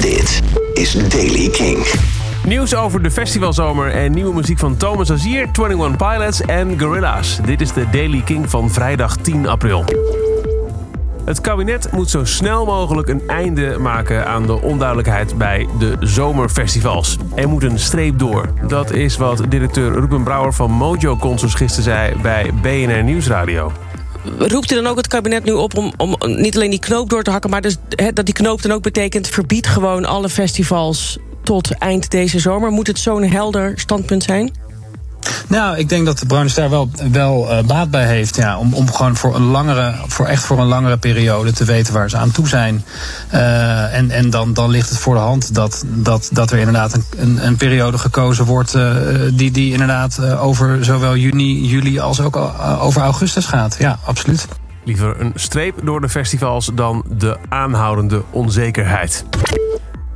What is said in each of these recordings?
Dit is Daily King. Nieuws over de festivalzomer en nieuwe muziek van Thomas Azier, 21 Pilots en Gorilla's. Dit is de Daily King van vrijdag 10 april. Het kabinet moet zo snel mogelijk een einde maken aan de onduidelijkheid bij de zomerfestivals. Er moet een streep door. Dat is wat directeur Ruben Brouwer van Mojo Concerts gisteren zei bij BNR Nieuwsradio roept u dan ook het kabinet nu op om, om niet alleen die knoop door te hakken... maar dus, dat die knoop dan ook betekent... verbied gewoon alle festivals tot eind deze zomer? Moet het zo'n helder standpunt zijn? Nou, ik denk dat de Bruins daar wel, wel uh, baat bij heeft. Ja, om, om gewoon voor een langere, voor echt voor een langere periode te weten waar ze aan toe zijn. Uh, en en dan, dan ligt het voor de hand dat, dat, dat er inderdaad een, een, periode gekozen wordt. Uh, die, die inderdaad over zowel juni, juli als ook over augustus gaat. Ja, absoluut. Liever een streep door de festivals dan de aanhoudende onzekerheid.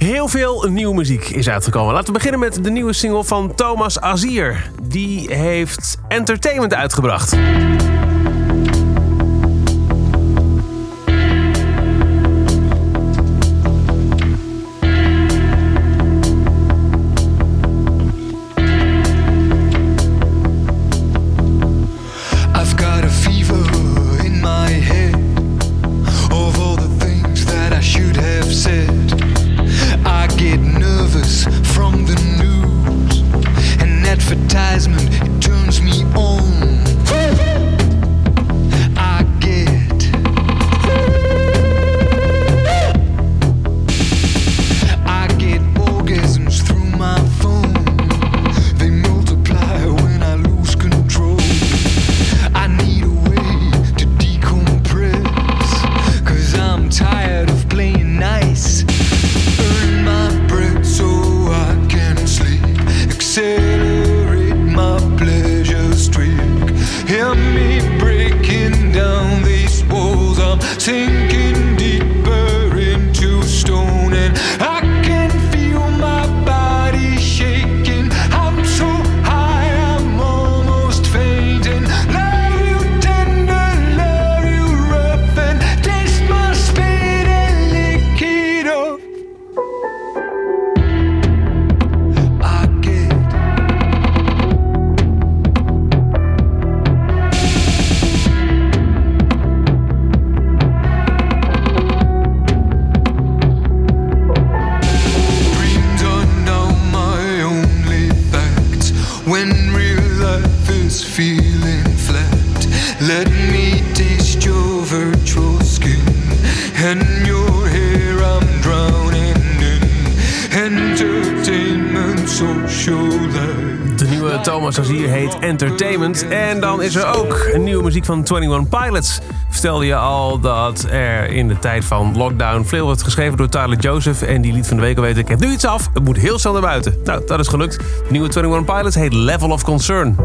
Heel veel nieuwe muziek is uitgekomen. Laten we beginnen met de nieuwe single van Thomas Azier. Die heeft Entertainment uitgebracht. tinking Thomas Azier heet Entertainment. En dan is er ook een nieuwe muziek van 21 Pilots. Vertelde je al dat er in de tijd van lockdown veel wordt geschreven door Tyler Joseph. En die liet van de week al weten, ik heb nu iets af. Het moet heel snel naar buiten. Nou, dat is gelukt. De nieuwe 21 Pilots heet Level of Concern.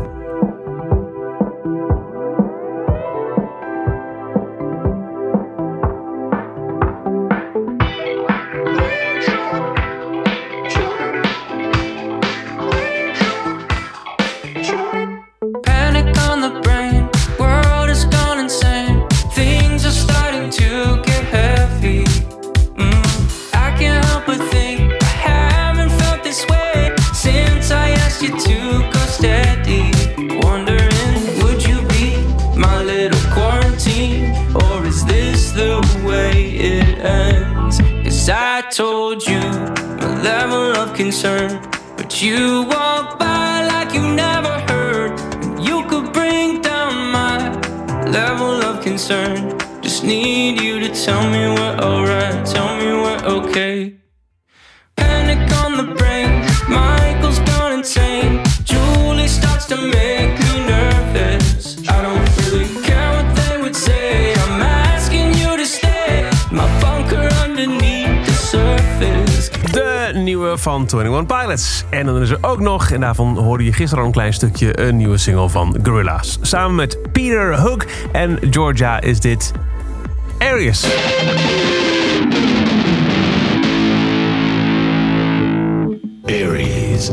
Told you my level of concern, but you walk by like you never heard. You could bring down my level of concern. Just need you to tell me we're alright, tell me we're okay. Panic on the brain, Michael's gone insane. Julie starts to make van 21 Pilots. En dan is er ook nog, en daarvan hoorde je gisteren al een klein stukje, een nieuwe single van Gorillaz. Samen met Peter Hook en Georgia is dit Arius. Aries.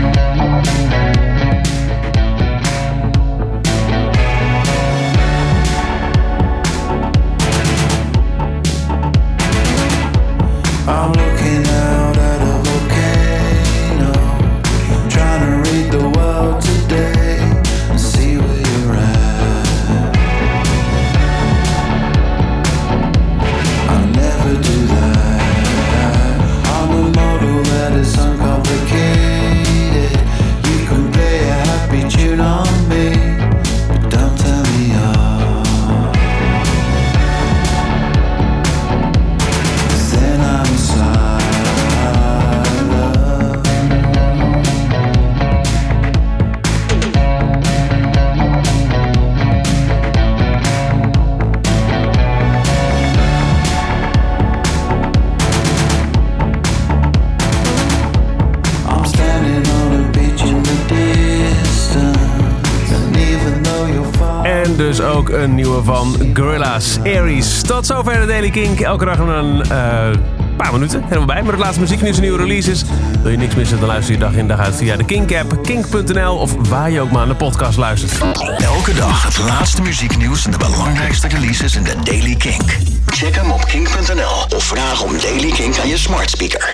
Thank dus ook een nieuwe van Gorillaz, Aries. Tot zover de Daily Kink. Elke dag een uh, paar minuten. Helemaal bij. Met het laatste muzieknieuws en nieuwe releases. Wil je niks missen, dan luister je dag in dag uit via de Kink-app, kink.nl of waar je ook maar aan de podcast luistert. Elke dag het laatste muzieknieuws en de belangrijkste releases in de Daily Kink. Check hem op kink.nl of vraag om Daily Kink aan je smart speaker.